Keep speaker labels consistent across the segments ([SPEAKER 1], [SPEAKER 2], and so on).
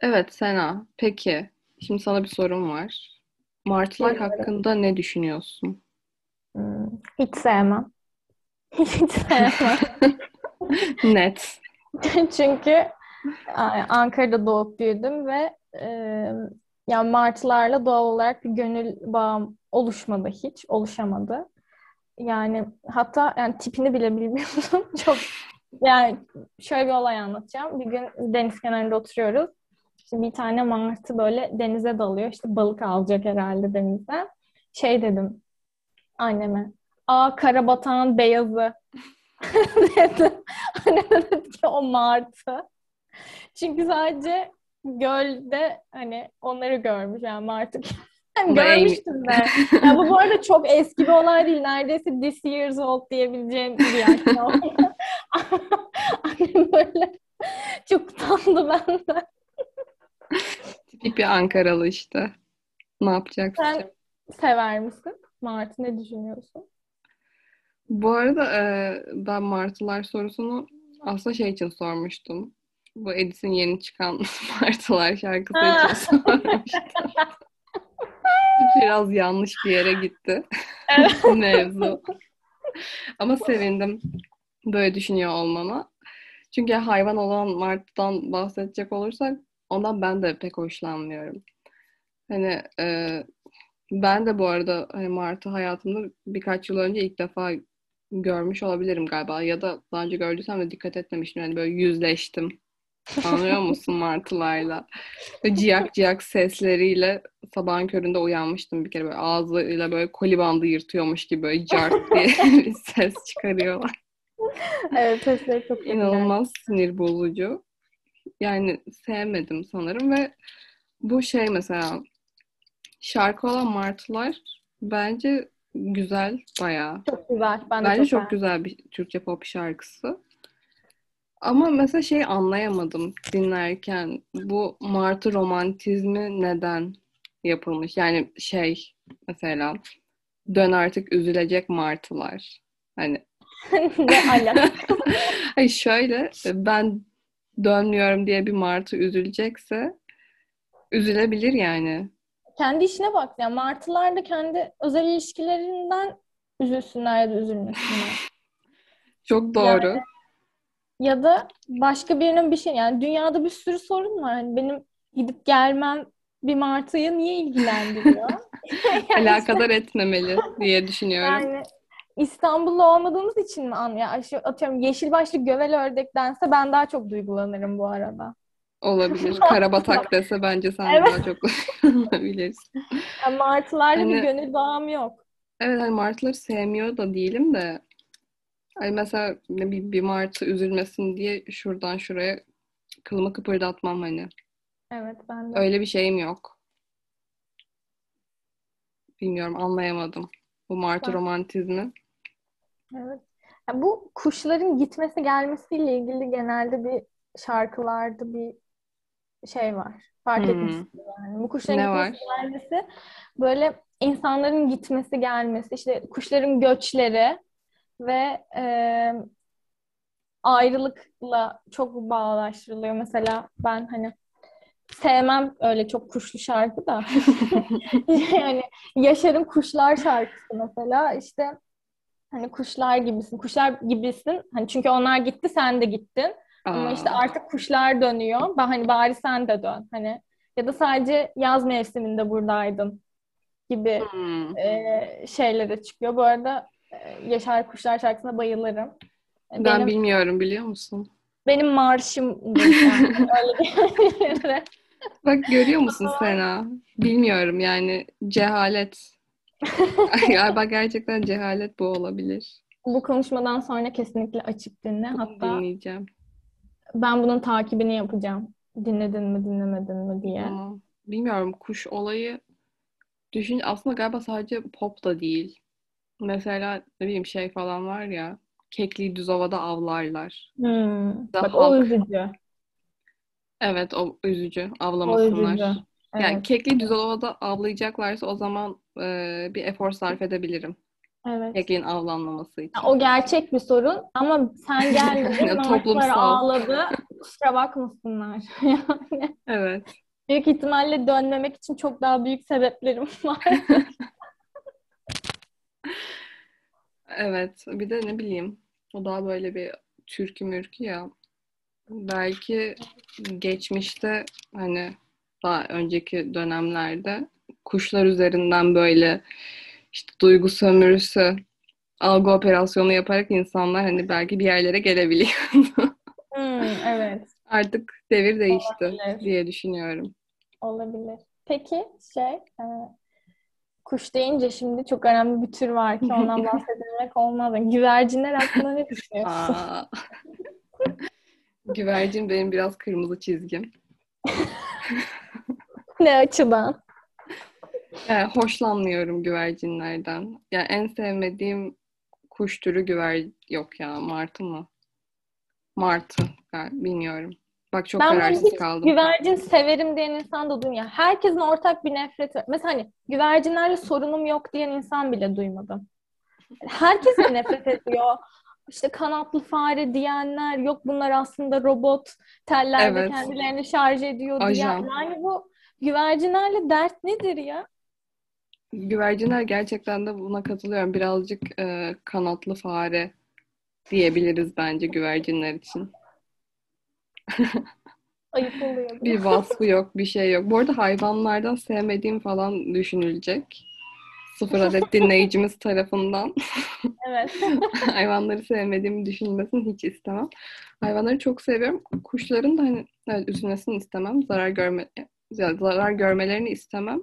[SPEAKER 1] Evet Sena. Peki. Şimdi sana bir sorum var. Martılar
[SPEAKER 2] Dinliyorum.
[SPEAKER 1] hakkında ne düşünüyorsun?
[SPEAKER 2] Hmm, hiç sevmem. Hiç sevmem.
[SPEAKER 1] Net.
[SPEAKER 2] Çünkü Ankara'da doğup büyüdüm ve e, yani martılarla doğal olarak bir gönül bağım oluşmadı hiç, oluşamadı. Yani hatta yani tipini bile bilmiyorum. Çok yani şöyle bir olay anlatacağım. Bir gün deniz kenarında oturuyoruz. İşte bir tane martı böyle denize dalıyor. İşte balık alacak herhalde denizden. Şey dedim anneme. Aa karabatağın beyazı dedim. Annem de dedi ki o martı. Çünkü sadece gölde hani onları görmüş yani martı
[SPEAKER 1] Bu
[SPEAKER 2] görmüştüm de. Yani bu bu arada çok eski bir olay değil. Neredeyse this years old diyebileceğim bir yaşta. Annem böyle çok utandı benden.
[SPEAKER 1] Tipik bir Ankaralı işte. Ne yapacaksın?
[SPEAKER 2] Sen sever misin? Martı ne düşünüyorsun?
[SPEAKER 1] Bu arada e, ben martılar sorusunu aslında şey için sormuştum. Bu Edis'in yeni çıkan Martılar şarkısı
[SPEAKER 2] Ha.
[SPEAKER 1] için sormuştum. Biraz yanlış bir yere gitti
[SPEAKER 2] Evet.
[SPEAKER 1] mevzu. Ama sevindim böyle düşünüyor olmana. Çünkü hayvan olan martıdan bahsedecek olursak ondan ben de pek hoşlanmıyorum. Hani e, ben de bu arada hani martı hayatımda birkaç yıl önce ilk defa görmüş olabilirim galiba. Ya da daha önce gördüysem de dikkat etmemiştim. Yani böyle yüzleştim. Anlıyor musun martılarla? Ciyak ciyak sesleriyle sabahın köründe uyanmıştım bir kere böyle ağzıyla böyle koli bandı yırtıyormuş gibi böyle cart diye bir ses çıkarıyorlar.
[SPEAKER 2] Evet, sesleri çok güzel.
[SPEAKER 1] İnanılmaz sinir bozucu. Yani sevmedim sanırım ve bu şey mesela şarkı olan Martılar bence güzel bayağı.
[SPEAKER 2] Çok güzel. Ben de
[SPEAKER 1] Bence
[SPEAKER 2] çok
[SPEAKER 1] çok güzel bir Türkçe pop şarkısı. Ama mesela şey anlayamadım dinlerken. Bu martı romantizmi neden yapılmış? Yani şey mesela dön artık üzülecek martılar. Hani
[SPEAKER 2] Ne alaka?
[SPEAKER 1] Hayır şöyle ben dönmüyorum diye bir martı üzülecekse üzülebilir yani.
[SPEAKER 2] Kendi işine bak. Yani martılar da kendi özel ilişkilerinden üzülsünler ya da üzülmesinler.
[SPEAKER 1] Çok doğru.
[SPEAKER 2] Yani ya da başka birinin bir şey yani dünyada bir sürü sorun var. Hani benim gidip gelmem bir martıyı niye ilgilendiriyor? Yani
[SPEAKER 1] Alakadar etmemeli diye düşünüyorum.
[SPEAKER 2] Yani İstanbul'da olmadığımız için mi an ya atıyorum yeşil başlı gövel ördektense ben daha çok duygulanırım bu arada.
[SPEAKER 1] Olabilir. Karabatak dese bence sen
[SPEAKER 2] Evet.
[SPEAKER 1] daha çok olabilirsin.
[SPEAKER 2] Yani martılarla bir
[SPEAKER 1] Hani-
[SPEAKER 2] gönül bağım yok.
[SPEAKER 1] Evet hani martıları sevmiyor da değilim de hani mesela bir, bir martı üzülmesin diye şuradan şuraya kılımı kıpırdatmam hani.
[SPEAKER 2] Evet ben de.
[SPEAKER 1] Öyle bir şeyim yok. Bilmiyorum anlayamadım. Bu martı
[SPEAKER 2] Ben-
[SPEAKER 1] romantizmi.
[SPEAKER 2] Evet. Ya bu kuşların gitmesi gelmesiyle ilgili genelde bir şarkılarda bir şey var. Fark
[SPEAKER 1] Hmm.
[SPEAKER 2] etmişsindir yani. Bu kuşların
[SPEAKER 1] Ne
[SPEAKER 2] gitmesi gelmesi böyle insanların gitmesi gelmesi işte kuşların göçleri ve e, ayrılıkla çok bağdaştırılıyor. Mesela ben hani sevmem öyle çok kuşlu şarkı da. Yani Yaşar'ın Kuşlar şarkısı mesela işte hani kuşlar gibisin, kuşlar gibisin. Hani çünkü onlar gitti, sen de gittin. Ama işte
[SPEAKER 1] Aa,
[SPEAKER 2] artık kuşlar dönüyor. Ben hani bari sen de dön. Hani ya da sadece yaz mevsiminde buradaydın gibi
[SPEAKER 1] hmm.
[SPEAKER 2] e, şeylere çıkıyor. Bu arada e, Yaşar Kuşlar şarkısına bayılırım. E,
[SPEAKER 1] Ben
[SPEAKER 2] Benim
[SPEAKER 1] bilmiyorum biliyor musun?
[SPEAKER 2] benim marşımdır yani.
[SPEAKER 1] Bak görüyor musun Sena? Bilmiyorum yani cehalet. Galiba gerçekten cehalet bu olabilir.
[SPEAKER 2] Bu konuşmadan sonra kesinlikle açıp dinle. Hatta
[SPEAKER 1] Dinleyeceğim.
[SPEAKER 2] ben bunun takibini yapacağım. Dinledin mi, dinlemedin mi diye.
[SPEAKER 1] Ama bilmiyorum kuş olayı düşün aslında galiba sadece pop da değil. Mesela ne bileyim şey falan var ya Kekli Düzova'da avlarlar.
[SPEAKER 2] Hmm. Bak o
[SPEAKER 1] halk.
[SPEAKER 2] üzücü.
[SPEAKER 1] Evet o üzücü
[SPEAKER 2] O
[SPEAKER 1] avlamasınlar.
[SPEAKER 2] üzücü.
[SPEAKER 1] Yani
[SPEAKER 2] Evet.
[SPEAKER 1] Kekli Düzova'da avlayacaklarsa o zaman e, bir efor sarf edebilirim.
[SPEAKER 2] Evet.
[SPEAKER 1] Kekliğin avlanmaması için.
[SPEAKER 2] Ya O gerçek bir sorun ama sen geldin,
[SPEAKER 1] Yani toplumsal.
[SPEAKER 2] ağladı. kusura bakmasınlar. yani
[SPEAKER 1] Evet.
[SPEAKER 2] büyük ihtimalle dönmemek için çok daha büyük sebeplerim var.
[SPEAKER 1] Evet. Bir de ne bileyim. O daha böyle bir türkü mürkü ya. Belki geçmişte hani daha önceki dönemlerde kuşlar üzerinden böyle işte duygu sömürüsü, algı operasyonu yaparak insanlar hani belki bir yerlere gelebiliyordu.
[SPEAKER 2] Hmm, evet.
[SPEAKER 1] Artık devir değişti
[SPEAKER 2] Olabilir.
[SPEAKER 1] diye düşünüyorum.
[SPEAKER 2] Olabilir. Peki şey e, kuş deyince şimdi çok önemli bir tür var ki ondan bahsetmemek olmaz. Güvercinler hakkında ne düşünüyorsun?
[SPEAKER 1] Güvercin benim biraz kırmızı çizgim.
[SPEAKER 2] Ne açıdan?
[SPEAKER 1] Yani hoşlanmıyorum güvercinlerden. Yani en sevmediğim kuş türü güver yok ya martı mı? Martı. Yani bilmiyorum. Bak çok
[SPEAKER 2] Ben
[SPEAKER 1] kararsız
[SPEAKER 2] hiç
[SPEAKER 1] kaldım.
[SPEAKER 2] güvercin severim diyen insan da duydum. ya. Herkesin ortak bir nefreti var. Mesela hani güvercinlerle sorunum yok diyen insan bile duymadım. Herkes de nefret ediyor. İşte kanatlı fare diyenler, yok bunlar aslında robot, tellerde
[SPEAKER 1] Evet.
[SPEAKER 2] kendilerini şarj ediyor diyen.
[SPEAKER 1] Ajan.
[SPEAKER 2] Yani bu güvercinlerle dert nedir ya?
[SPEAKER 1] Güvercinler gerçekten de buna katılıyorum. Birazcık e, kanatlı fare diyebiliriz bence güvercinler için.
[SPEAKER 2] Ayıp oluyor.
[SPEAKER 1] Bir vasfı yok, bir şey yok. Bu arada hayvanlardan sevmediğim falan düşünülecek. Sıfır adet dinleyicimiz tarafından
[SPEAKER 2] Evet.
[SPEAKER 1] hayvanları sevmediğimi düşünülmesini hiç istemem. Hayvanları çok seviyorum. Kuşların da hani evet, üzülmesini istemem. Zarar görme zarar görmelerini istemem.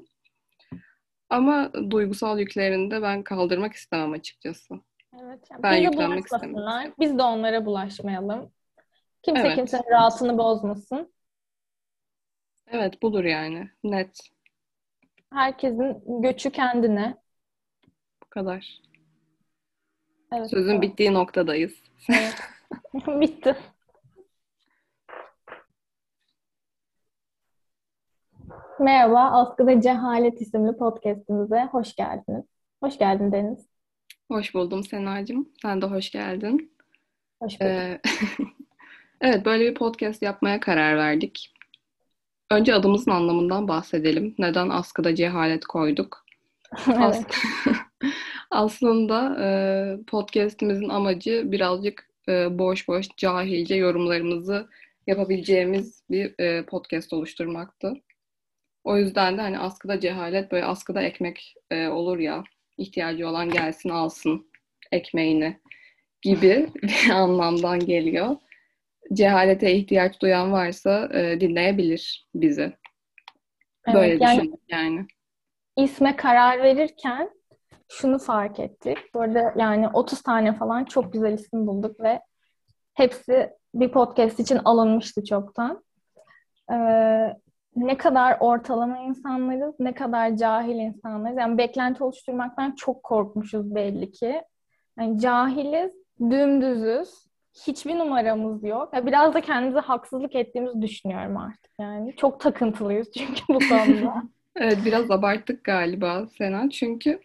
[SPEAKER 1] Ama duygusal yüklerini de ben kaldırmak istemem açıkçası.
[SPEAKER 2] Evet. Yani
[SPEAKER 1] Ben yüklenmek istemiyorum.
[SPEAKER 2] Biz de onlara bulaşmayalım. Kimse
[SPEAKER 1] Evet.
[SPEAKER 2] kimsenin rahatını bozmasın.
[SPEAKER 1] Evet budur yani. Net.
[SPEAKER 2] Herkesin göçü kendine.
[SPEAKER 1] Bu kadar.
[SPEAKER 2] Evet.
[SPEAKER 1] Sözün bittiği noktadayız.
[SPEAKER 2] Evet. Bitti. Merhaba, Askıda Cehalet isimli podcastimize hoş geldiniz. Hoş geldin Deniz.
[SPEAKER 1] Hoş buldum Senacığım. Sen de hoş geldin.
[SPEAKER 2] Hoş bulduk.
[SPEAKER 1] Ee, evet böyle bir podcast yapmaya karar verdik. Önce adımızın anlamından bahsedelim. Neden askıda cehalet koyduk?
[SPEAKER 2] Evet.
[SPEAKER 1] As- Aslında e, podcast'imizin amacı birazcık e, boş boş cahilce yorumlarımızı yapabileceğimiz bir e, podcast oluşturmaktı. O yüzden de hani askıda cehalet böyle askıda ekmek e, olur ya ihtiyacı olan gelsin alsın ekmeğini gibi bir anlamdan geliyor. Cehalete ihtiyaç duyan varsa e, dinleyebilir bizi. Böyle
[SPEAKER 2] Evet, yani
[SPEAKER 1] düşündük yani.
[SPEAKER 2] isme karar verirken şunu fark ettik. Bu arada yani 30 tane falan çok güzel isim bulduk ve hepsi bir podcast için alınmıştı çoktan. Ee, ne kadar ortalama insanlarız, ne kadar cahil insanlarız. Yani beklenti oluşturmaktan çok korkmuşuz belli ki. Yani cahiliz, dümdüzüz, hiçbir numaramız yok. Ya biraz da kendimize haksızlık ettiğimizi düşünüyorum artık yani. Çok takıntılıyız çünkü bu konuda.
[SPEAKER 1] Evet biraz abarttık galiba Sena. Çünkü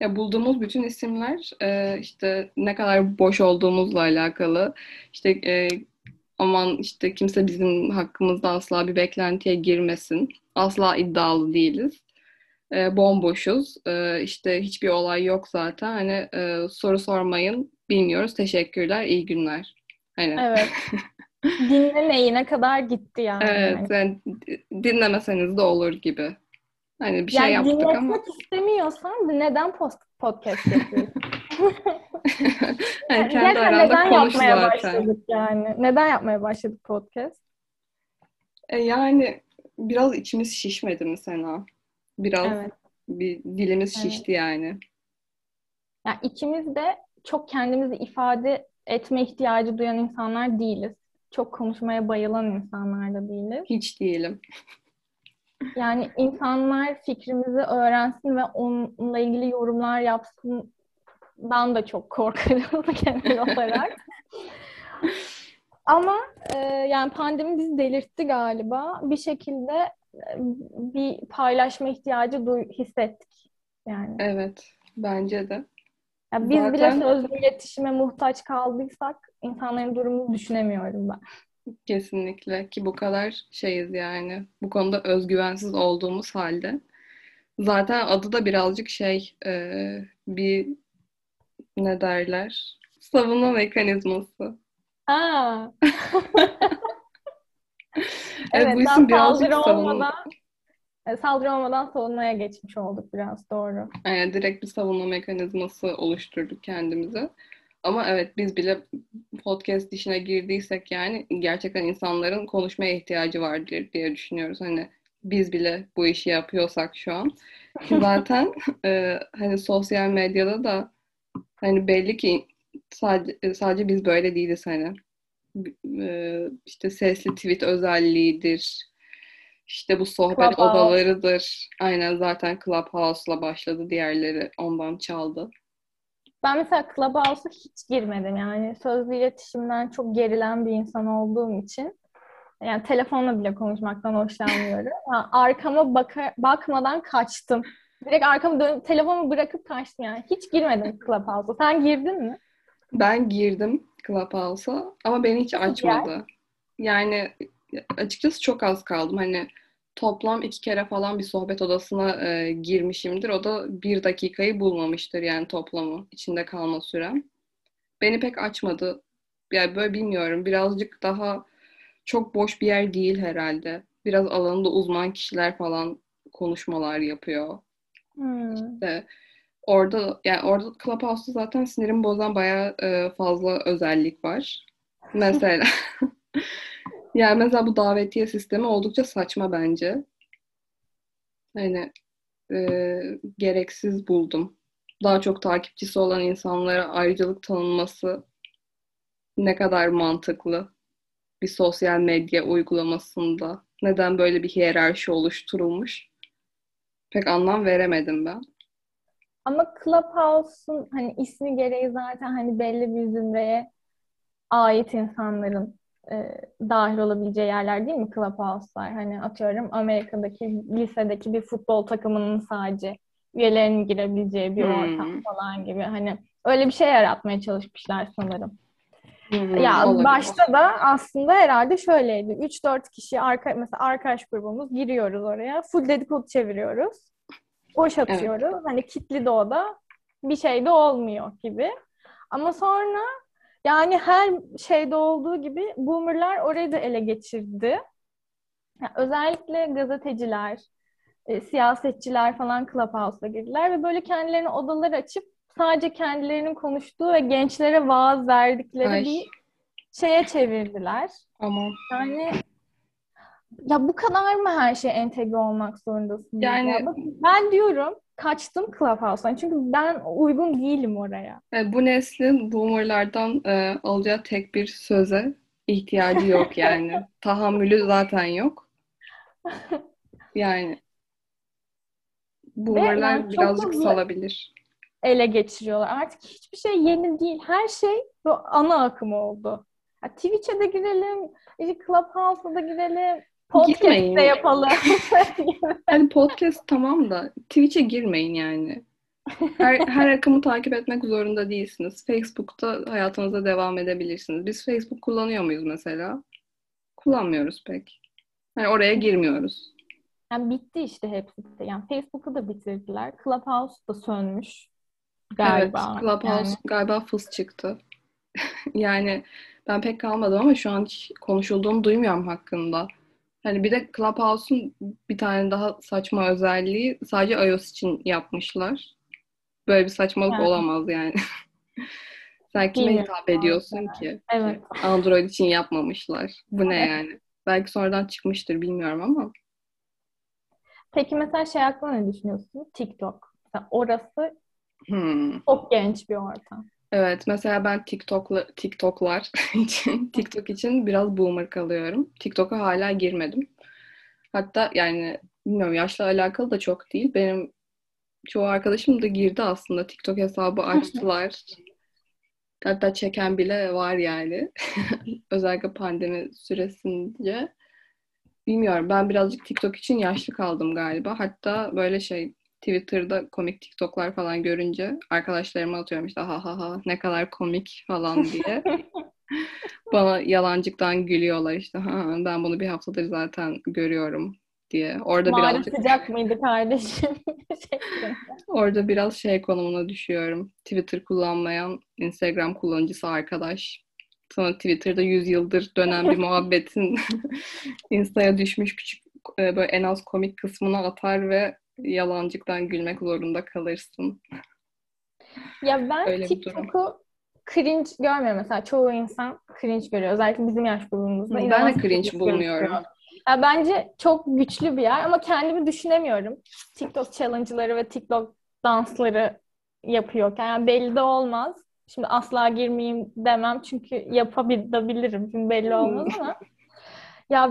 [SPEAKER 1] ya bulduğumuz bütün isimler e, işte ne kadar boş olduğumuzla alakalı. İşte e, aman işte kimse bizim hakkımızda asla bir beklentiye girmesin. Asla iddialı değiliz. E, bomboşuz. E, işte hiçbir olay yok zaten. Hani e, soru sormayın. Bilmiyoruz. Teşekkürler. iyi günler. Hani
[SPEAKER 2] Evet. Dinlemeyine kadar gitti yani.
[SPEAKER 1] evet yani dinlemeseniz de olur gibi. Hani bir şey
[SPEAKER 2] Yani
[SPEAKER 1] yaptık
[SPEAKER 2] dinletmek
[SPEAKER 1] ama
[SPEAKER 2] istemiyorsan neden post podcast yapıyorsun?
[SPEAKER 1] yani
[SPEAKER 2] Yani
[SPEAKER 1] kendi
[SPEAKER 2] gerçekten
[SPEAKER 1] aranda
[SPEAKER 2] neden
[SPEAKER 1] konuş
[SPEAKER 2] yapmaya
[SPEAKER 1] zaten.
[SPEAKER 2] başladık yani? Neden yapmaya başladık podcast?
[SPEAKER 1] E, yani biraz içimiz şişmedi mi Sena? Biraz
[SPEAKER 2] Evet.
[SPEAKER 1] bir dilimiz
[SPEAKER 2] Evet.
[SPEAKER 1] şişti yani.
[SPEAKER 2] Yani ikimiz de çok kendimizi ifade etme ihtiyacı duyan insanlar değiliz. Çok konuşmaya bayılan insanlar da değiliz.
[SPEAKER 1] Hiç değilim.
[SPEAKER 2] Yani insanlar fikrimizi öğrensin ve onunla ilgili yorumlar yapsından da çok korkarız genel olarak. Ama e, yani pandemi bizi delirtti galiba. Bir şekilde e, bir paylaşma ihtiyacı duy- hissettik. Yani.
[SPEAKER 1] Evet, bence de.
[SPEAKER 2] Ya biz bile
[SPEAKER 1] Zaten-
[SPEAKER 2] sözlü iletişime muhtaç kaldıysak insanların durumunu düşünemiyorum ben.
[SPEAKER 1] Kesinlikle ki bu kadar şeyiz yani. Bu konuda özgüvensiz olduğumuz halde. Zaten adı da birazcık şey e, bir ne derler? Savunma mekanizması.
[SPEAKER 2] Ha.
[SPEAKER 1] Evet, bu
[SPEAKER 2] Evet, daha
[SPEAKER 1] isim birazcık savunma.
[SPEAKER 2] e, saldırı olmadan savunmaya geçmiş olduk biraz doğru.
[SPEAKER 1] Yani direkt bir savunma mekanizması oluşturduk kendimize. Ama evet biz bile podcast işine girdiysek yani gerçekten insanların konuşmaya ihtiyacı vardır diye düşünüyoruz. Hani biz bile bu işi yapıyorsak şu an. Ki zaten e, hani sosyal medyada da hani belli ki sadece, sadece biz böyle değiliz hani. E, işte sesli tweet özelliğidir. İşte bu sohbet
[SPEAKER 2] Clubhouse.
[SPEAKER 1] odalarıdır. Aynen zaten Clubhouse'la başladı. Diğerleri ondan çaldı.
[SPEAKER 2] Ben mesela Clubhouse'a hiç girmedim yani sözlü iletişimden çok gerilen bir insan olduğum için yani telefonla bile konuşmaktan hoşlanmıyorum. Ha, arkama baka- bakmadan kaçtım. Direkt arkamı dönüp telefonu bırakıp kaçtım yani. Hiç girmedim Clubhouse'a. Sen girdin mi?
[SPEAKER 1] Ben girdim Clubhouse'a ama beni hiç açmadı. Yani açıkçası çok az kaldım. Hani toplam iki kere falan bir sohbet odasına e, girmişimdir. O da bir dakikayı bulmamıştır yani toplamı içinde kalma sürem. Beni pek açmadı. Yani böyle bilmiyorum. Birazcık daha çok boş bir yer değil herhalde. Biraz alanında uzman kişiler falan konuşmalar yapıyor.
[SPEAKER 2] Hmm.
[SPEAKER 1] İşte orada yani orada Clubhouse'da zaten sinirimi bozan bayağı e, fazla özellik var. Mesela yani mesela bu davetiye sistemi oldukça saçma bence. Hani e, gereksiz buldum. Daha çok takipçisi olan insanlara ayrıcalık tanınması ne kadar mantıklı bir sosyal medya uygulamasında. Neden böyle bir hiyerarşi oluşturulmuş? Pek anlam veremedim ben.
[SPEAKER 2] Ama Clubhouse'un hani ismi gereği zaten hani belli bir zümreye ait insanların e, dahil olabileceği yerler değil mi Clubhouse'lar? Hani atıyorum Amerika'daki lisedeki bir futbol takımının sadece üyelerinin girebileceği bir ortam
[SPEAKER 1] Hmm.
[SPEAKER 2] falan gibi. Hani öyle bir şey yaratmaya çalışmışlar sanırım.
[SPEAKER 1] Hmm,
[SPEAKER 2] Ya
[SPEAKER 1] olabilir.
[SPEAKER 2] başta da aslında herhalde şöyleydi. 3-4 kişi arka, mesela arkadaş grubumuz giriyoruz oraya. Full dedikodu çeviriyoruz. Boş
[SPEAKER 1] Evet.
[SPEAKER 2] atıyoruz. Hani kitli de o da bir şey de olmuyor gibi. Ama sonra yani her şeyde olduğu gibi boomerlar orayı da ele geçirdi. Ya özellikle gazeteciler, e, siyasetçiler falan Clubhouse'la girdiler ve böyle kendilerine odalar açıp sadece kendilerinin konuştuğu ve gençlere vaaz verdikleri
[SPEAKER 1] Ay
[SPEAKER 2] bir şeye çevirdiler.
[SPEAKER 1] aman.
[SPEAKER 2] Yani ya bu kadar mı her şeye entegre olmak zorundasınız ya?
[SPEAKER 1] Yani
[SPEAKER 2] ben diyorum kaçtım Clubhouse'dan çünkü ben uygun değilim oraya.
[SPEAKER 1] e, bu neslin boomerlardan e, alacağı tek bir söze ihtiyacı yok yani. Tahammülü zaten yok. Yani boomerlar birazcık salabilir.
[SPEAKER 2] Ele geçiriyorlar. Artık hiçbir şey yeni değil. Her şey bu ana akım oldu. Ya Twitch'e de girelim, işte Clubhouse'a da girelim, podcast de yapalım.
[SPEAKER 1] Hani podcast tamam da Twitch'e girmeyin yani. Her, her akımı takip etmek zorunda değilsiniz. Facebook'ta hayatınıza devam edebilirsiniz. Biz Facebook kullanıyor muyuz mesela? Kullanmıyoruz pek. Hani oraya girmiyoruz.
[SPEAKER 2] Yani bitti işte hepsi. Yani Facebook'u da bitirdiler. Clubhouse da sönmüş
[SPEAKER 1] Evet,
[SPEAKER 2] galiba.
[SPEAKER 1] Clubhouse
[SPEAKER 2] Yani
[SPEAKER 1] galiba fıs çıktı. Yani ben pek kalmadım ama şu an hiç konuşulduğunu duymuyorum hakkında. Hani bir de Clubhouse'un bir tane daha saçma özelliği sadece iOS için yapmışlar. Böyle bir saçmalık
[SPEAKER 2] yani
[SPEAKER 1] olamaz yani. Sen kime
[SPEAKER 2] bilmiyorum
[SPEAKER 1] hitap ediyorsun ki?
[SPEAKER 2] Evet.
[SPEAKER 1] Android için yapmamışlar. Bu ne yani? Belki sonradan çıkmıştır bilmiyorum ama.
[SPEAKER 2] Peki mesela şey hakkında ne düşünüyorsun? TikTok. Mesela orası
[SPEAKER 1] Hmm.
[SPEAKER 2] çok genç bir ortam.
[SPEAKER 1] Evet, mesela ben TikTok'la TikTok'lar için TikTok için biraz boomer kalıyorum. TikTok'a hala girmedim. Hatta yani bilmiyorum yaşla alakalı da çok değil. Benim çoğu arkadaşım da girdi aslında. TikTok hesabı açtılar. Hatta çeken bile var yani. Özellikle pandemi süresince. Bilmiyorum. Ben birazcık TikTok için yaşlı kaldım galiba. Hatta böyle şey Twitter'da komik TikTok'lar falan görünce arkadaşlarıma atıyorum işte ha ha ha ne kadar komik falan diye. Bana yalancıktan gülüyorlar işte. Ha, ben bunu bir haftadır zaten görüyorum diye. Orada
[SPEAKER 2] Mağara
[SPEAKER 1] birazcık
[SPEAKER 2] sıcak mıydı kardeşim? Şeklinde.
[SPEAKER 1] orada biraz şey konumuna düşüyorum. Twitter kullanmayan Instagram kullanıcısı arkadaş. Sonra Twitter'da 100 yıldır dönen bir muhabbetin Insta'ya düşmüş küçük e, böyle en az komik kısmına atar ve yalancıktan gülmek zorunda kalırsın.
[SPEAKER 2] Ya ben
[SPEAKER 1] Öyle.
[SPEAKER 2] TikTok'u cringe görmüyorum mesela. Çoğu insan cringe görüyor. Özellikle bizim yaş grubumuzda.
[SPEAKER 1] Ben de cringe bulmuyorum.
[SPEAKER 2] Ya bence çok güçlü bir yer ama kendimi düşünemiyorum. TikTok challenge'ları ve TikTok dansları yapıyorken. Yani belli de olmaz. Şimdi asla girmeyeyim demem çünkü yapabilirim. Çünkü belli olmaz ama ya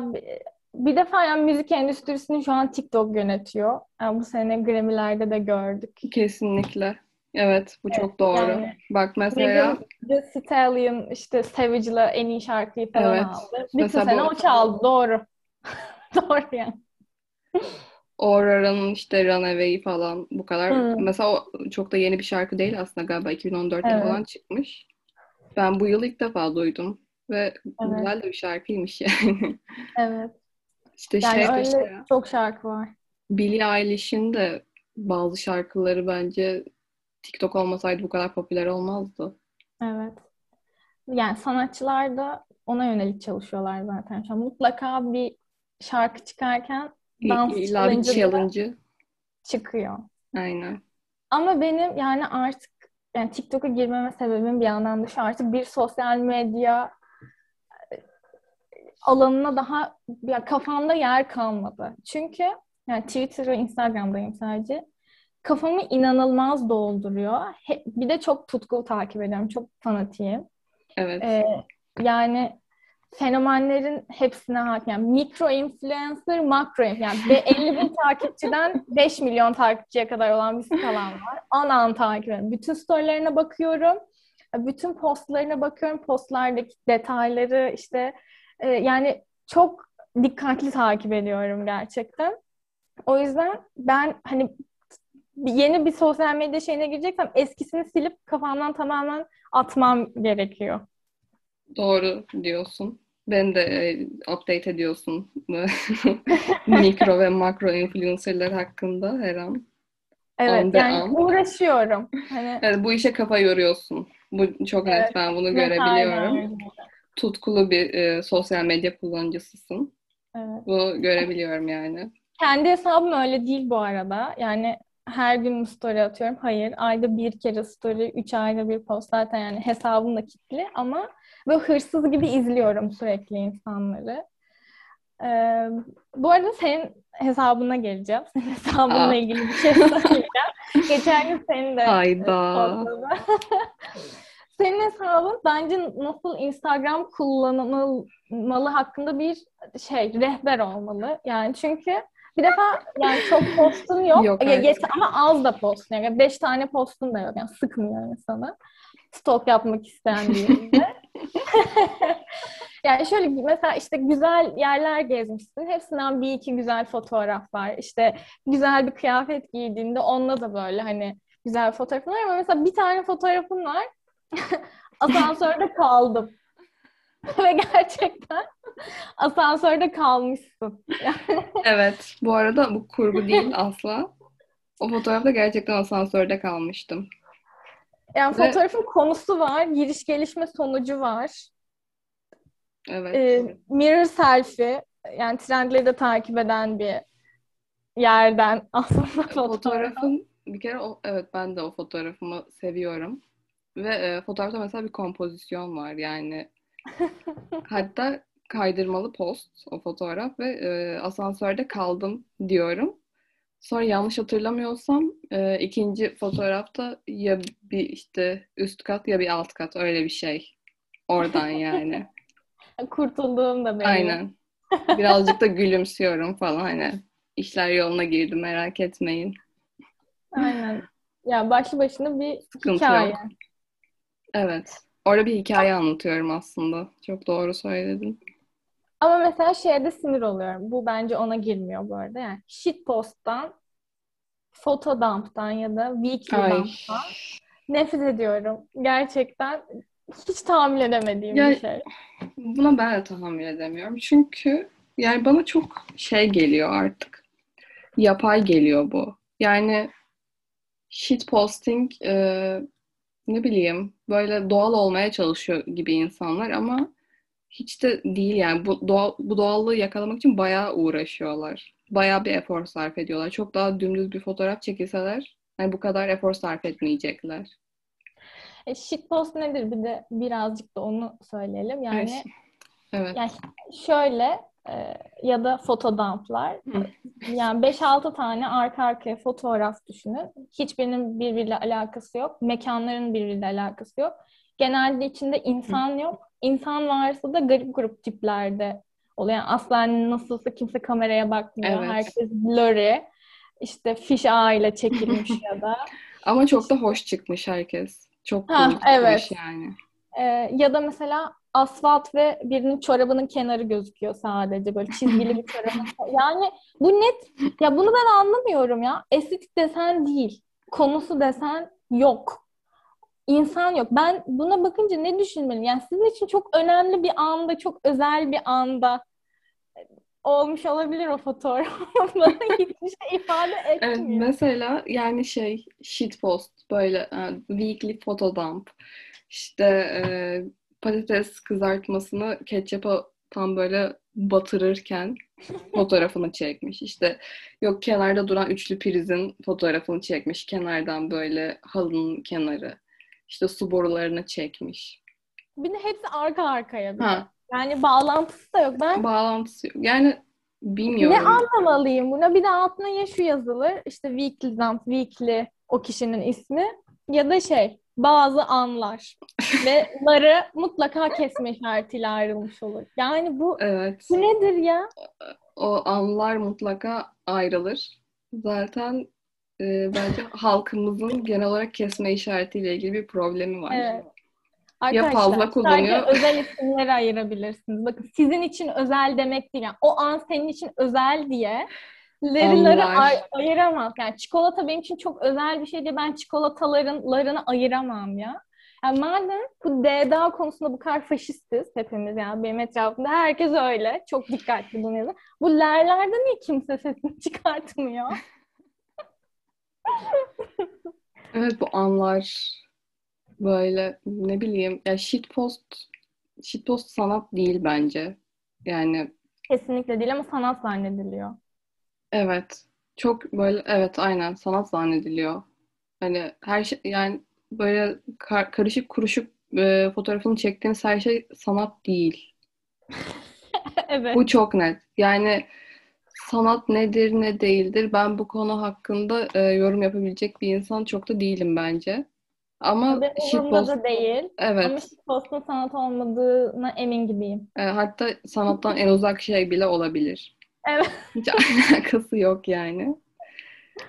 [SPEAKER 2] bir defa yani müzik endüstrisini şu an TikTok yönetiyor. Yani bu sene Grammy'lerde de gördük.
[SPEAKER 1] Kesinlikle. Evet, bu çok doğru.
[SPEAKER 2] Yani
[SPEAKER 1] Bak mesela
[SPEAKER 2] Thee Stallion işte Savage'la en iyi şarkıyı falan
[SPEAKER 1] Evet.
[SPEAKER 2] aldı. Bütün
[SPEAKER 1] Mesela
[SPEAKER 2] sene
[SPEAKER 1] bu-
[SPEAKER 2] o çaldı. Doğru. Doğru yani.
[SPEAKER 1] Aurora'nın işte Runaway falan bu kadar.
[SPEAKER 2] Hı.
[SPEAKER 1] Mesela o çok da yeni bir şarkı değil aslında galiba 2014'te
[SPEAKER 2] Evet.
[SPEAKER 1] falan çıkmış. Ben bu yıl ilk defa duydum ve
[SPEAKER 2] Evet.
[SPEAKER 1] güzel de bir şarkıymış yani.
[SPEAKER 2] Evet.
[SPEAKER 1] İşte
[SPEAKER 2] Yani
[SPEAKER 1] şey
[SPEAKER 2] öyle
[SPEAKER 1] işte
[SPEAKER 2] çok şarkı var.
[SPEAKER 1] Billie Eilish'in de bazı şarkıları bence TikTok olmasaydı bu kadar popüler olmazdı.
[SPEAKER 2] Evet. Yani sanatçılar da ona yönelik çalışıyorlar zaten. Şu an mutlaka bir şarkı çıkarken dans
[SPEAKER 1] İlla bir
[SPEAKER 2] challenge'ı. çıkıyor.
[SPEAKER 1] Aynen.
[SPEAKER 2] Ama benim yani artık yani TikTok'a girmeme sebebim bir yandan da şu artık bir sosyal medya alanına daha ya kafamda yer kalmadı. Çünkü yani Twitter ve Instagram'dayım sadece. Kafamı inanılmaz dolduruyor. He- bir de çok tutkulu takip ediyorum. Çok fanatiyim.
[SPEAKER 1] Evet.
[SPEAKER 2] Ee, yani fenomenlerin hepsine hakim. Yani mikro influencer, makro influencer. Yani be- 50 bin takipçiden 5 milyon takipçiye kadar olan bir skalam var. An an takip ediyorum. Bütün storylerine bakıyorum. Bütün postlarına bakıyorum. Postlardaki detayları işte e, yani çok dikkatli takip ediyorum gerçekten. O yüzden ben hani yeni bir sosyal medya şeyine gireceksem eskisini silip kafamdan tamamen atmam gerekiyor.
[SPEAKER 1] Doğru diyorsun. Ben de e, update ediyorsun mikro ve makro influencerlar hakkında her an.
[SPEAKER 2] Evet
[SPEAKER 1] the
[SPEAKER 2] yani
[SPEAKER 1] an.
[SPEAKER 2] uğraşıyorum. Hani
[SPEAKER 1] Evet, bu işe kafa yoruyorsun. Bu çok net
[SPEAKER 2] Evet,
[SPEAKER 1] ben bunu görebiliyorum.
[SPEAKER 2] verdim.
[SPEAKER 1] Tutkulu bir e, sosyal medya kullanıcısısın.
[SPEAKER 2] Evet.
[SPEAKER 1] Bunu görebiliyorum yani.
[SPEAKER 2] Kendi hesabım öyle değil bu arada. Yani her gün story atıyorum. Hayır. Ayda bir kere story, üç ayda bir post. Zaten yani hesabım da kilitli ama böyle hırsız gibi izliyorum sürekli insanları. Ee, bu arada senin hesabına geleceğim. Senin hesabınla
[SPEAKER 1] Aa.
[SPEAKER 2] ilgili bir şey söyleyeceğim. Geçen gün senin de
[SPEAKER 1] Hayda.
[SPEAKER 2] Senin hesabın bence nasıl Instagram kullanılmalı hakkında bir şey, rehber olmalı. Yani çünkü bir defa yani çok postun yok.
[SPEAKER 1] Yok,
[SPEAKER 2] Ya
[SPEAKER 1] evet.
[SPEAKER 2] geç- ama az da postun. Yani beş tane postun da yok. Yani sıkmıyor insanı. Stalk yapmak isteyen birinde. Yani şöyle mesela işte güzel yerler gezmişsin. Hepsinden bir iki güzel fotoğraf var. İşte güzel bir kıyafet giydiğinde onunla da böyle hani güzel fotoğrafın var ama mesela bir tane fotoğrafın var. Asansörde kaldım. Ve gerçekten asansörde kalmışsın.
[SPEAKER 1] Evet. Bu arada bu kurgu değil asla. O fotoğrafta gerçekten asansörde kalmıştım.
[SPEAKER 2] Yani
[SPEAKER 1] Ve-
[SPEAKER 2] fotoğrafın konusu var, giriş gelişme sonucu var.
[SPEAKER 1] Evet.
[SPEAKER 2] Ee, mirror selfie, yani trendleri de takip eden bir yerden aslında fotoğraf.
[SPEAKER 1] Fotoğrafın bir kere o, evet ben de o fotoğrafımı seviyorum. Ve e, fotoğrafta mesela bir kompozisyon var yani. Hatta kaydırmalı post o fotoğraf ve e, asansörde kaldım diyorum. Sonra yanlış hatırlamıyorsam e, ikinci fotoğrafta ya bir işte üst kat ya bir alt kat öyle bir şey. Oradan yani.
[SPEAKER 2] Kurtulduğum da belli.
[SPEAKER 1] Aynen. Birazcık da gülümsüyorum falan hani. İşler yoluna girdi merak etmeyin.
[SPEAKER 2] Aynen. Ya başlı başına bir
[SPEAKER 1] Sıkıntı
[SPEAKER 2] hikaye.
[SPEAKER 1] yok. Evet. Orada bir hikaye anlatıyorum aslında. Çok doğru söyledin.
[SPEAKER 2] Ama mesela şeyde sinir oluyorum. Bu bence ona girmiyor bu arada. Yani shitpost'tan, fotodump'tan ya da weekly
[SPEAKER 1] Ay.
[SPEAKER 2] dump'tan nefret ediyorum. Gerçekten hiç tahammül edemediğim
[SPEAKER 1] Ya-
[SPEAKER 2] bir şey.
[SPEAKER 1] Buna ben de tahammül edemiyorum. Çünkü yani bana çok şey geliyor artık. Yapay geliyor bu. Yani shitposting e, ne bileyim böyle doğal olmaya çalışıyor gibi insanlar ama hiç de değil yani bu doğal, bu doğallığı yakalamak için bayağı uğraşıyorlar. Bayağı bir efor sarf ediyorlar. Çok daha dümdüz bir fotoğraf çekilseler hani bu kadar efor sarf etmeyecekler.
[SPEAKER 2] E, shitpost nedir? Bir de birazcık da onu söyleyelim. Yani
[SPEAKER 1] Evet. Evet.
[SPEAKER 2] Yani şöyle e, ya da fotodumplar.
[SPEAKER 1] Hı.
[SPEAKER 2] Yani 5-6 tane arka arkaya fotoğraf düşünün. Hiçbirinin birbiriyle alakası yok. Mekanların birbiriyle alakası yok. Genelde içinde insan yok. İnsan varsa da garip grup tiplerde oluyor. Yani asla hani nasılsa kimse kameraya bakmıyor.
[SPEAKER 1] Evet.
[SPEAKER 2] Herkes blurry. İşte fiş ağıyla çekilmiş ya da.
[SPEAKER 1] Ama çok da hoş çıkmış herkes. Çok
[SPEAKER 2] Ha,
[SPEAKER 1] cool çıkmış
[SPEAKER 2] evet.
[SPEAKER 1] yani.
[SPEAKER 2] Ee, ya da mesela asfalt ve birinin çorabının kenarı gözüküyor sadece böyle çizgili bir çorabın. Yani bu net ya bunu ben anlamıyorum ya. Estetik desen değil. Konusu desen yok. İnsan yok. Ben buna bakınca ne düşünmeliyim? Yani sizin için çok önemli bir anda, çok özel bir anda olmuş olabilir o fotoğraf. Bana hiçbir şey ifade
[SPEAKER 1] Evet,
[SPEAKER 2] etmiyor.
[SPEAKER 1] mesela yani şey shitpost böyle e, weekly photo dump işte e, patates kızartmasını ketçapa tam böyle batırırken fotoğrafını çekmiş. İşte yok kenarda duran üçlü prizin fotoğrafını çekmiş. Kenardan böyle halının kenarı. İşte su borularını çekmiş.
[SPEAKER 2] Bir de hepsi arka arkaya bir.
[SPEAKER 1] Ha,
[SPEAKER 2] Yani bağlantısı da yok. Ben
[SPEAKER 1] bağlantısı yok. Yani
[SPEAKER 2] Ne
[SPEAKER 1] bilmiyorum.
[SPEAKER 2] anlamalıyım buna? Bir de altına ya şu yazılır, işte weekly dump, weekly o kişinin ismi ya da şey bazı anlar ve ları mutlaka kesme işaretiyle ayrılmış olur. Yani bu
[SPEAKER 1] Evet.
[SPEAKER 2] bu nedir ya?
[SPEAKER 1] o anlar mutlaka ayrılır. Zaten e, bence halkımızın genel olarak kesme işaretiyle ilgili bir problemi var.
[SPEAKER 2] Evet.
[SPEAKER 1] Ya
[SPEAKER 2] Arkadaşlar
[SPEAKER 1] fazla kullanıyor.
[SPEAKER 2] sadece özel isimleri ayırabilirsiniz. Bakın sizin için özel demek değil. Yani o an senin için özel diye lerileri ay- ayıramaz. Yani çikolata benim için çok özel bir şey diye ben çikolataların larını ayıramam ya. Yani madem bu DDA konusunda bu kadar faşistiz hepimiz yani benim etrafımda herkes öyle. Çok dikkatli bunu yazın. Bu lerlerde niye kimse sesini çıkartmıyor?
[SPEAKER 1] Evet bu anlar böyle ne bileyim ya shitpost shitpost sanat değil bence. Yani
[SPEAKER 2] Kesinlikle değil ama sanat zannediliyor.
[SPEAKER 1] Evet çok böyle evet aynen sanat zannediliyor. Hani her şey yani böyle kar- karışık kuruşuk e, fotoğrafını çektiğiniz her şey sanat değil.
[SPEAKER 2] evet.
[SPEAKER 1] Bu çok net. Yani sanat nedir ne değildir ben bu konu hakkında e, yorum yapabilecek bir insan çok da değilim bence. Ama shitpost
[SPEAKER 2] da değil. Ama
[SPEAKER 1] evet
[SPEAKER 2] shitpost'un sanat olmadığına emin gibiyim.
[SPEAKER 1] e, hatta sanattan en uzak şey bile olabilir.
[SPEAKER 2] Evet.
[SPEAKER 1] Hiç alakası yok yani.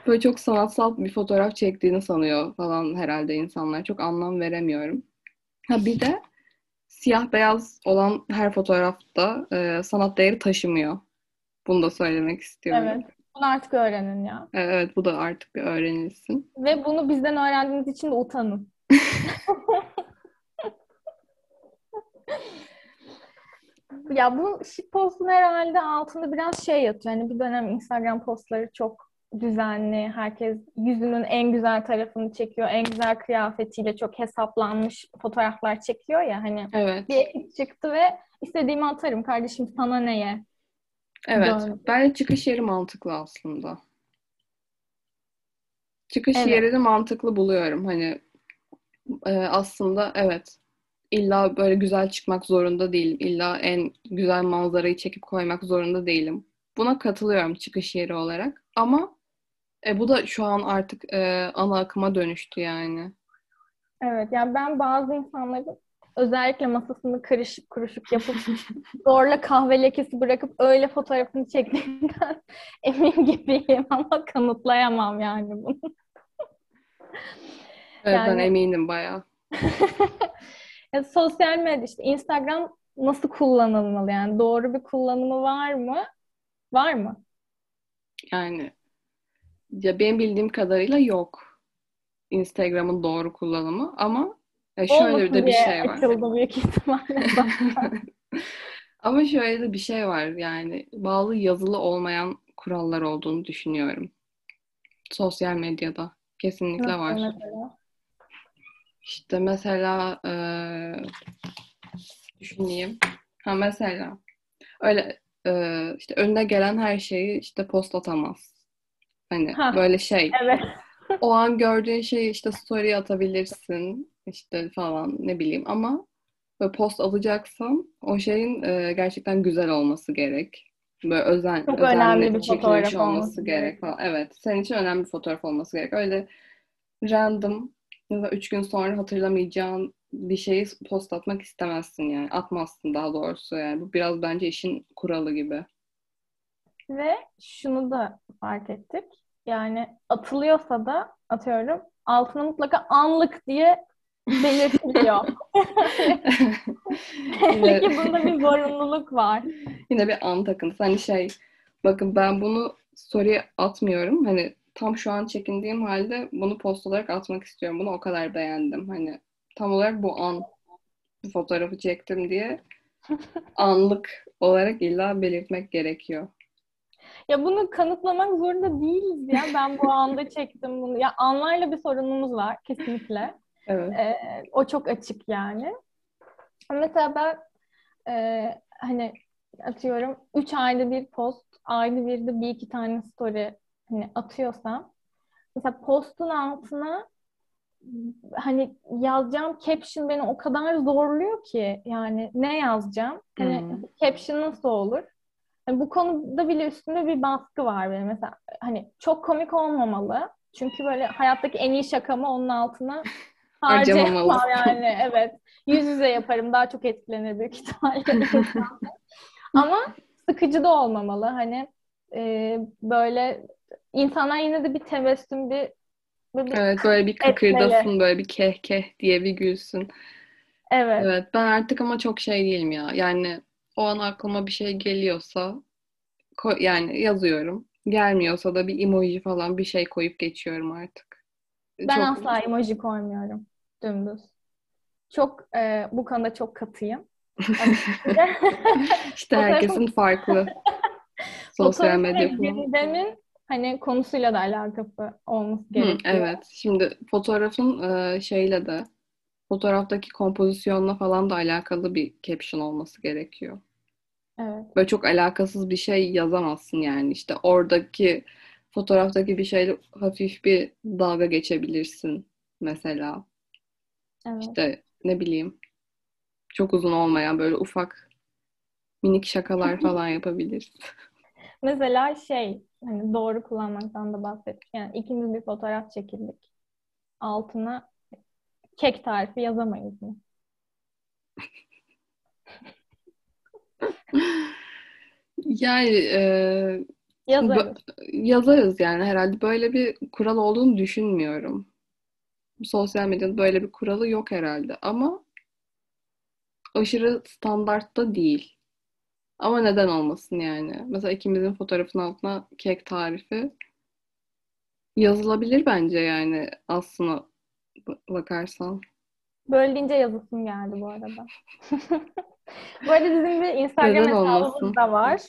[SPEAKER 1] Böyle çok sanatsal bir fotoğraf çektiğini sanıyor falan herhalde insanlar. Çok anlam veremiyorum. Ha bir de siyah beyaz olan her fotoğrafta e, sanat değeri taşımıyor. Bunu da söylemek istiyorum.
[SPEAKER 2] Evet. Bunu artık öğrenin ya.
[SPEAKER 1] Evet, bu da artık öğrenilsin.
[SPEAKER 2] Ve bunu bizden öğrendiğiniz için de utanın. Ya bu shitpost'un herhalde altında biraz şey yatıyor. Yani bir dönem Instagram postları çok düzenli. Herkes yüzünün en güzel tarafını çekiyor. En güzel kıyafetiyle çok hesaplanmış fotoğraflar çekiyor ya. Hani
[SPEAKER 1] Evet.
[SPEAKER 2] bir ekip çıktı ve istediğimi atarım kardeşim sana neye?
[SPEAKER 1] Evet.
[SPEAKER 2] Dön.
[SPEAKER 1] Bence çıkış yeri mantıklı aslında. Çıkış
[SPEAKER 2] Evet.
[SPEAKER 1] yeri de mantıklı buluyorum. Hani e, aslında evet. İlla böyle güzel çıkmak zorunda değilim. İlla en güzel manzarayı çekip koymak zorunda değilim. Buna katılıyorum çıkış yeri olarak. Ama e, bu da şu an artık e, ana akıma dönüştü yani.
[SPEAKER 2] Evet yani ben bazı insanların özellikle masasını karışık kuruşuk yapıp zorla kahve lekesi bırakıp öyle fotoğrafını çektiğinden emin gibiyim ama kanıtlayamam yani bunu.
[SPEAKER 1] Evet, ben
[SPEAKER 2] Yani-
[SPEAKER 1] eminim bayağı.
[SPEAKER 2] Ya sosyal medya işte Instagram nasıl kullanılmalı yani doğru bir kullanımı var mı? Var mı?
[SPEAKER 1] Yani ya benim bildiğim kadarıyla yok Instagram'ın doğru kullanımı ama Ya şöyle
[SPEAKER 2] Olmasın
[SPEAKER 1] de bir şey var.
[SPEAKER 2] açıldı büyük ihtimalle.
[SPEAKER 1] Ama şöyle de bir şey var yani bazı yazılı olmayan kurallar olduğunu düşünüyorum. Sosyal medyada kesinlikle
[SPEAKER 2] Nasıl
[SPEAKER 1] var.
[SPEAKER 2] mesela?
[SPEAKER 1] İşte mesela eee, düşüneyim. Ha mesela öyle eee, işte önüne gelen her şeyi işte post atamaz. Hani
[SPEAKER 2] Ha.
[SPEAKER 1] böyle şey
[SPEAKER 2] Evet.
[SPEAKER 1] o an gördüğün şeyi işte story atabilirsin işte falan ne bileyim ama böyle post alacaksan o şeyin e, gerçekten güzel olması gerek. Böyle özen,
[SPEAKER 2] Çok
[SPEAKER 1] özenle
[SPEAKER 2] önemli bir fotoğraf
[SPEAKER 1] olması
[SPEAKER 2] olması
[SPEAKER 1] gerek falan. Evet, senin için önemli bir fotoğraf olması gerek. Öyle random ya da üç gün sonra hatırlamayacağın bir şeyi post atmak istemezsin yani. Atmazsın daha doğrusu yani. Bu biraz bence işin kuralı gibi.
[SPEAKER 2] Ve şunu da fark ettik. Yani atılıyorsa da atıyorum altına mutlaka anlık diye belirtiliyor.
[SPEAKER 1] Yine-
[SPEAKER 2] Peki bunda bir zorunluluk var.
[SPEAKER 1] Yine bir an takıntısı. Hani şey, bakın ben bunu story atmıyorum. Hani tam şu an çekindiğim halde bunu post olarak atmak istiyorum. Bunu o kadar beğendim. Hani tam olarak bu an bu fotoğrafı çektim diye anlık olarak illa belirtmek gerekiyor.
[SPEAKER 2] Ya bunu kanıtlamak zorunda değiliz ya. Ben bu anda çektim bunu. Ya anlarla bir sorunumuz var kesinlikle.
[SPEAKER 1] Evet.
[SPEAKER 2] Ee, o çok açık yani. Mesela ben e, hani atıyorum 3 ayda bir post, ayda bir de bir iki tane story hani atıyorsam mesela postun altına hani yazacağım caption beni o kadar zorluyor ki yani ne yazacağım? Hani
[SPEAKER 1] Hmm.
[SPEAKER 2] caption nasıl olur? Yani bu konuda bile üstünde bir baskı var benim mesela hani çok komik olmamalı. Çünkü böyle hayattaki en iyi şakamı onun altına harcayamam yani evet. Yüz yüze yaparım daha çok etkilenir büyük ihtimalle. Ama sıkıcı da olmamalı. Hani e, böyle insanlar yine de bir tebessüm bir, böyle bir
[SPEAKER 1] Evet böyle bir
[SPEAKER 2] Etmeli.
[SPEAKER 1] kıkırdasın, böyle bir keh keh diye bir gülsün.
[SPEAKER 2] evet.
[SPEAKER 1] Evet ben artık ama çok şey değilim ya. Yani o an aklıma bir şey geliyorsa yani yazıyorum. Gelmiyorsa da bir emoji falan bir şey koyup geçiyorum artık.
[SPEAKER 2] Ben
[SPEAKER 1] Çok
[SPEAKER 2] asla emoji koymuyorum. Dümdüz. Çok e, bu konuda çok katıyım.
[SPEAKER 1] işte
[SPEAKER 2] Fotoğrafın-
[SPEAKER 1] herkesin farklı sosyal medya kullanımı.
[SPEAKER 2] gündemin hani konusuyla da alakası olması
[SPEAKER 1] Hı,
[SPEAKER 2] gerekiyor.
[SPEAKER 1] evet. Şimdi fotoğrafın e, şeyle de fotoğraftaki kompozisyonla falan da alakalı bir caption olması gerekiyor.
[SPEAKER 2] Evet.
[SPEAKER 1] Böyle çok alakasız bir şey yazamazsın yani. İşte oradaki fotoğraftaki bir şeyle hafif bir dalga geçebilirsin mesela.
[SPEAKER 2] Evet.
[SPEAKER 1] İşte ne bileyim çok uzun olmayan böyle ufak minik şakalar falan yapabilirsin.
[SPEAKER 2] Mesela şey hani doğru kullanmaktan da bahsettik. Yani ikimiz bir fotoğraf çekildik. Altına kek tarifi yazamayız mı?
[SPEAKER 1] Yani e,
[SPEAKER 2] Yazarız.
[SPEAKER 1] yazarız yani herhalde böyle bir kural olduğunu düşünmüyorum. Sosyal medyada böyle bir kuralı yok herhalde ama aşırı standartta değil. Ama neden olmasın yani? Mesela ikimizin fotoğrafının altına kek tarifi yazılabilir bence yani aslına bakarsan.
[SPEAKER 2] Böyle deyince yazısım geldi bu arada. Bu arada bizim bir Instagram
[SPEAKER 1] Neden
[SPEAKER 2] hesabımız
[SPEAKER 1] olmasın?
[SPEAKER 2] da var.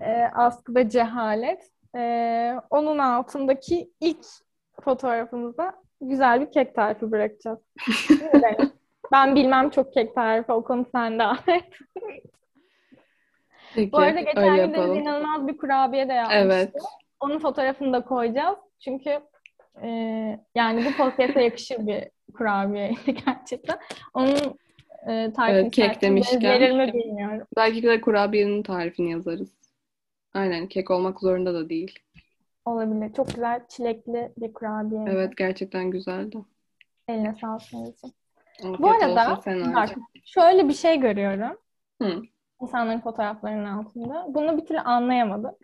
[SPEAKER 2] Ee, Askı ve Cehalet. Ee, onun altındaki ilk fotoğrafımıza güzel bir kek tarifi bırakacağız. Ben bilmem çok kek tarifi. O konu sende Ahmet.
[SPEAKER 1] Peki,
[SPEAKER 2] Bu arada geçen gün Deniz inanılmaz bir kurabiye de yapmıştı.
[SPEAKER 1] Evet.
[SPEAKER 2] Onun fotoğrafını da koyacağız. Çünkü e, yani bu podcast'e yakışır bir kurabiyeydi gerçekten. Onun e, tarifini
[SPEAKER 1] Evet, kek demişken.
[SPEAKER 2] bilmiyorum.
[SPEAKER 1] Belki de kurabiyenin tarifini yazarız. Aynen, kek olmak zorunda da değil.
[SPEAKER 2] Olabilir. Çok güzel çilekli bir kurabiye.
[SPEAKER 1] Evet, gerçekten güzeldi.
[SPEAKER 2] Eline sağlık.
[SPEAKER 1] Afiyet
[SPEAKER 2] Bu arada bak, şöyle bir şey görüyorum.
[SPEAKER 1] Hı.
[SPEAKER 2] İnsanların fotoğraflarının altında. Bunu bir türlü anlayamadım.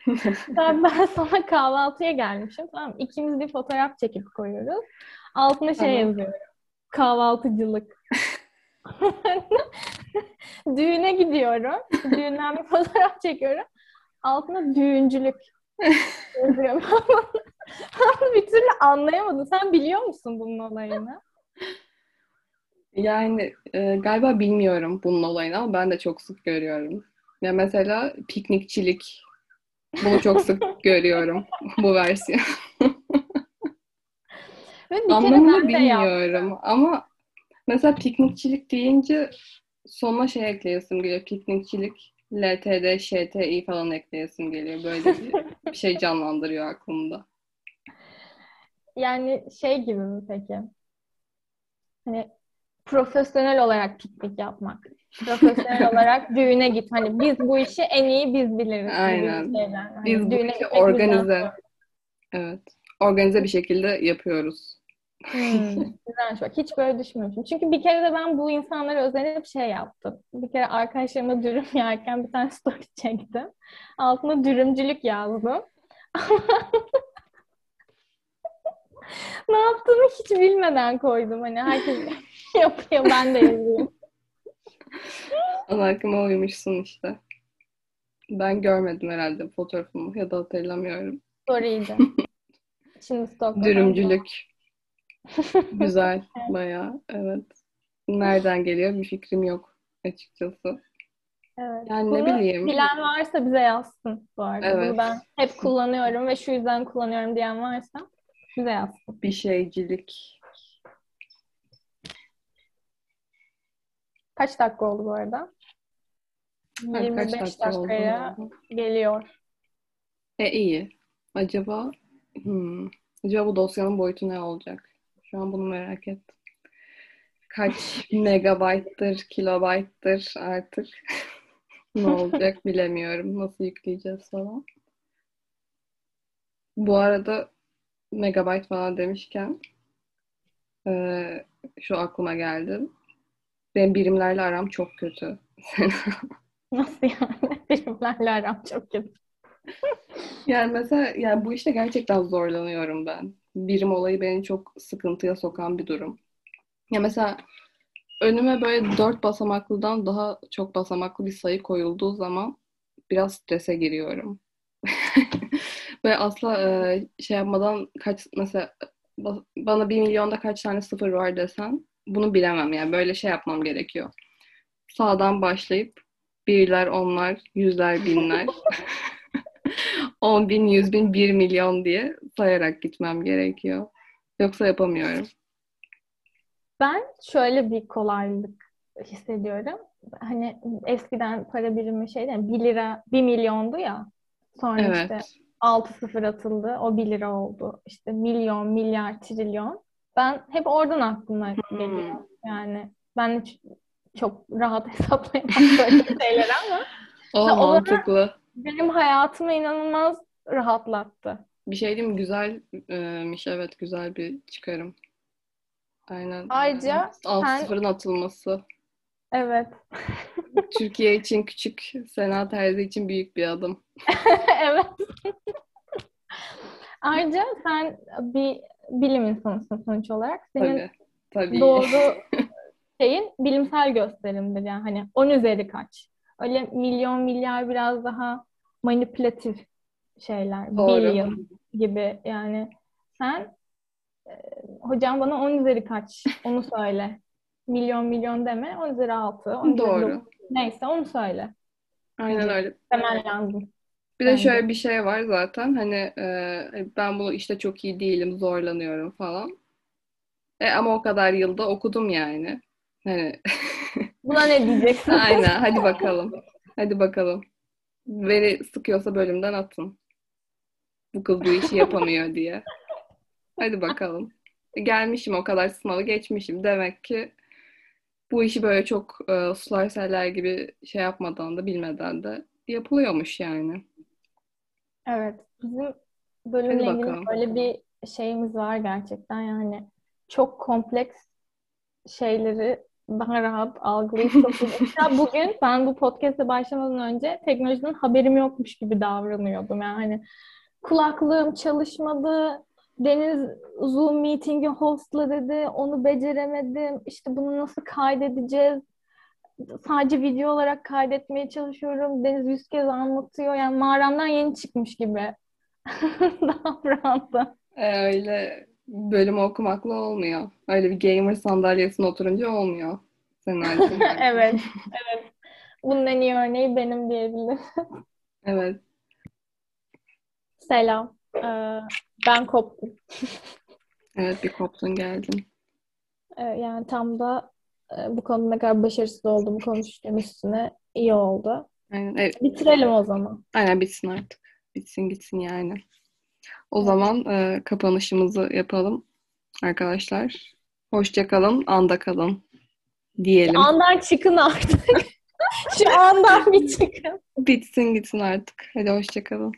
[SPEAKER 2] ben, ben sana kahvaltıya gelmişim. Tamam mı? İkimiz bir fotoğraf çekip koyuyoruz. Altına şey
[SPEAKER 1] Tamam.
[SPEAKER 2] yazıyorum. Kahvaltıcılık. Düğüne gidiyorum. Düğünden bir fotoğraf çekiyorum. Altına düğüncülük yazıyorum. Bir türlü anlayamadım. Sen biliyor musun bunun olayını?
[SPEAKER 1] Yani e, galiba bilmiyorum bunun olayını ama ben de çok sık görüyorum. Ya mesela piknikçilik. Bunu çok sık görüyorum bu versiyon. Anlamını
[SPEAKER 2] de yaptım.
[SPEAKER 1] bilmiyorum ama mesela piknikçilik deyince sonuna şey ekleyesim geliyor. Piknikçilik, LTD, ŞTİ falan ekleyesim geliyor. Böyle bir şey canlandırıyor aklımda.
[SPEAKER 2] Yani şey gibi mi peki? Hani profesyonel olarak piknik yapmak. Profesyonel olarak düğüne git. Hani biz bu işi en iyi biz biliriz.
[SPEAKER 1] Aynen.
[SPEAKER 2] Hani
[SPEAKER 1] Biz bu işi organize,
[SPEAKER 2] sonra.
[SPEAKER 1] evet, organize bir şekilde yapıyoruz.
[SPEAKER 2] Hmm, güzelmiş bak. Hiç böyle düşünmemiştim. Çünkü bir kere de ben bu insanlara özenip şey yaptım. Bir kere arkadaşlarıma dürüm yerken bir tane story çektim. Altına dürümcülük yazdım. Ne yaptığımı hiç bilmeden koydum. Hani herkes yapıyor ben de yazayım.
[SPEAKER 1] Ana akıma uymuşsun işte. Ben görmedim herhalde fotoğrafımı ya da hatırlamıyorum.
[SPEAKER 2] Story'ydi. Şimdi stalkladım.
[SPEAKER 1] Dürümcülük. Güzel. Bayağı. Evet. Nereden geliyor bir fikrim yok açıkçası.
[SPEAKER 2] Evet.
[SPEAKER 1] Yani ne
[SPEAKER 2] Bunu
[SPEAKER 1] bileyim.
[SPEAKER 2] bilen varsa bize yazsın bu arada.
[SPEAKER 1] Evet.
[SPEAKER 2] Bunu ben hep kullanıyorum ve şu yüzden kullanıyorum diyen varsa bize yazsın.
[SPEAKER 1] Bir şeycilik.
[SPEAKER 2] Kaç dakika oldu bu arada?
[SPEAKER 1] Ha,
[SPEAKER 2] 25
[SPEAKER 1] kaç dakika oldu?
[SPEAKER 2] dakikaya geliyor.
[SPEAKER 1] E iyi. Acaba hmm, acaba bu dosyanın boyutu ne olacak? Şu an bunu merak ettim. Kaç megabayttır, kilobayttır artık ne olacak bilemiyorum. Nasıl yükleyeceğiz falan. Bu arada megabayt falan demişken eee, şu aklıma geldi. Benim birimlerle aram çok kötü.
[SPEAKER 2] Nasıl yani? Birimlerle aram çok kötü.
[SPEAKER 1] Yani mesela yani bu işte gerçekten zorlanıyorum ben. Birim olayı beni çok sıkıntıya sokan bir durum. Ya mesela önüme böyle dört basamaklıdan daha çok basamaklı bir sayı koyulduğu zaman biraz strese giriyorum. Böyle asla e, şey yapmadan kaç mesela ba- bana bir milyonda kaç tane sıfır var desen bunu bilemem yani böyle şey yapmam gerekiyor. Sağdan başlayıp birler, onlar, yüzler, binler. 10 bin, 100 bin, 1 milyon diye sayarak gitmem gerekiyor. Yoksa yapamıyorum.
[SPEAKER 2] Ben şöyle bir kolaylık hissediyorum. Hani eskiden para birimi şey değil mi? 1 lira 1 milyondu ya. Sonra
[SPEAKER 1] Evet.
[SPEAKER 2] işte 6 sıfır atıldı. O 1 lira oldu. İşte milyon, milyar, trilyon. Ben hep oradan aklıma geliyor.
[SPEAKER 1] Hmm.
[SPEAKER 2] Yani ben de çok rahat hesaplayamam böyle şeyler ama
[SPEAKER 1] O
[SPEAKER 2] zaman-
[SPEAKER 1] mantıklı.
[SPEAKER 2] benim hayatımı inanılmaz rahatlattı.
[SPEAKER 1] Bir şey diyeyim mi? Güzelmiş. Evet, güzel bir çıkarım. Aynen.
[SPEAKER 2] Ayrıca
[SPEAKER 1] Alt
[SPEAKER 2] sen-
[SPEAKER 1] sıfırın atılması.
[SPEAKER 2] Evet.
[SPEAKER 1] Türkiye için küçük, Sena Terzi için büyük bir adım.
[SPEAKER 2] Evet. Ayrıca sen bir bilim insanısın sonuç olarak. Senin
[SPEAKER 1] Tabii. Tabii.
[SPEAKER 2] doğru şeyin bilimsel gösterimdir yani hani 10 üzeri kaç. Öyle milyon milyar biraz daha manipülatif şeyler.
[SPEAKER 1] Doğru.
[SPEAKER 2] Billion gibi yani sen e, hocam bana 10 üzeri kaç onu söyle. Milyon milyon deme 10 üzeri 6, 10 üzeri
[SPEAKER 1] Doğru.
[SPEAKER 2] dokuz. Neyse onu söyle.
[SPEAKER 1] Aynen öyle.
[SPEAKER 2] Temel lazım.
[SPEAKER 1] Bir de
[SPEAKER 2] Bence.
[SPEAKER 1] şöyle bir şey var zaten hani e, ben bunu işte çok iyi değilim, zorlanıyorum falan. E, ama o kadar yılda okudum yani. Hani
[SPEAKER 2] Buna ne diyeceksin?
[SPEAKER 1] aynen hadi bakalım. Hadi bakalım. Veri sıkıyorsa bölümden atın. Bu kız bu işi yapamıyor diye. Hadi bakalım. Gelmişim o kadar sınavı geçmişim. Demek ki bu işi böyle çok e, sular seller gibi şey yapmadan da bilmeden de yapılıyormuş yani.
[SPEAKER 2] Evet, bizim bölümle
[SPEAKER 1] Hadi
[SPEAKER 2] ilgili
[SPEAKER 1] bakalım.
[SPEAKER 2] böyle bir şeyimiz var gerçekten yani çok kompleks şeyleri daha rahat algılayıp Mesela bugün ben bu podcast'e başlamadan önce teknolojiden haberim yokmuş gibi davranıyordum. Yani hani kulaklığım çalışmadı, Deniz Zoom meeting'i hostla dedi, onu beceremedim, işte bunu nasıl kaydedeceğiz? Sadece video olarak kaydetmeye çalışıyorum. Deniz yüz kez anlatıyor. Yani mağaramdan yeni çıkmış gibi davrandı.
[SPEAKER 1] E, öyle bölümü okumakla olmuyor. Öyle bir gamer sandalyesine oturunca olmuyor. Senin.
[SPEAKER 2] Evet. Evet. Bunun en iyi örneği benim diyebilirim.
[SPEAKER 1] Evet.
[SPEAKER 2] Selam. Ee, ben koptum.
[SPEAKER 1] Evet bir koptun geldin.
[SPEAKER 2] Ee, yani tam da e, bu konuda ne kadar başarısız olduğumu konuştuğum üstüne iyi oldu.
[SPEAKER 1] Aynen. Evet.
[SPEAKER 2] Bitirelim o zaman.
[SPEAKER 1] Aynen bitsin artık. Bitsin gitsin yani. O zaman e, kapanışımızı yapalım arkadaşlar. Hoşça kalın, anda kalın diyelim.
[SPEAKER 2] Andan çıkın artık. Şu andan bir çıkın.
[SPEAKER 1] Bitsin gitsin artık. Hadi hoşça kalın.